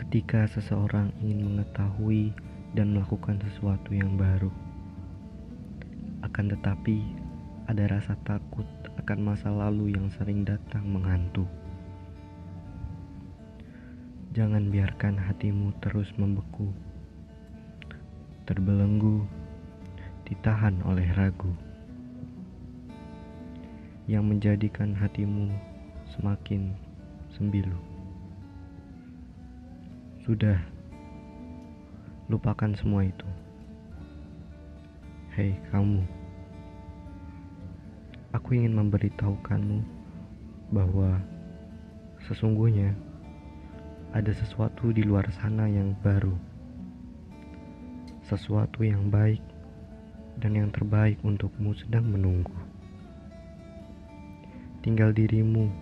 Ketika seseorang ingin mengetahui dan melakukan sesuatu yang baru, akan tetapi ada rasa takut akan masa lalu yang sering datang menghantu. Jangan biarkan hatimu terus membeku, terbelenggu, ditahan oleh ragu yang menjadikan hatimu semakin sembilu. Sudah, lupakan semua itu. Hei, kamu, aku ingin memberitahukanmu bahwa sesungguhnya ada sesuatu di luar sana yang baru, sesuatu yang baik dan yang terbaik untukmu sedang menunggu. Tinggal dirimu,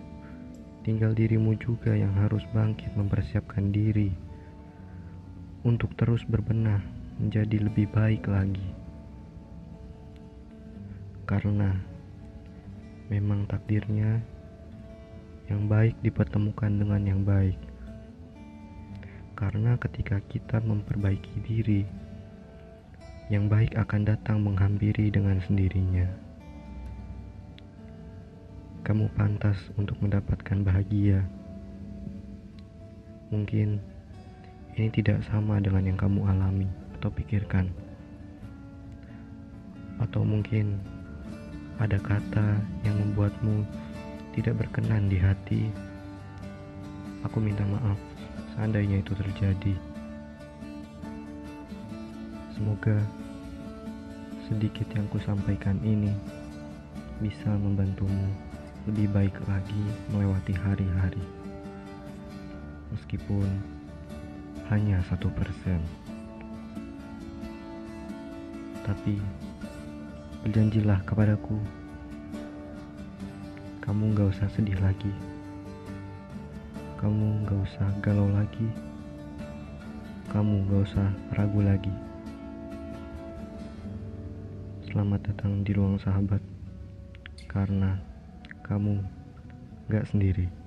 tinggal dirimu juga yang harus bangkit mempersiapkan diri untuk terus berbenah menjadi lebih baik lagi. Karena memang takdirnya yang baik dipertemukan dengan yang baik. Karena ketika kita memperbaiki diri, yang baik akan datang menghampiri dengan sendirinya kamu pantas untuk mendapatkan bahagia. Mungkin ini tidak sama dengan yang kamu alami atau pikirkan, atau mungkin ada kata yang membuatmu tidak berkenan di hati. Aku minta maaf seandainya itu terjadi. Semoga sedikit yang kusampaikan ini bisa membantumu lebih baik lagi melewati hari-hari meskipun hanya satu persen. Tapi berjanjilah kepadaku kamu gak usah sedih lagi. Kamu gak usah galau lagi. Kamu gak usah ragu lagi. Selamat datang di ruang sahabat karena kamu gak sendiri.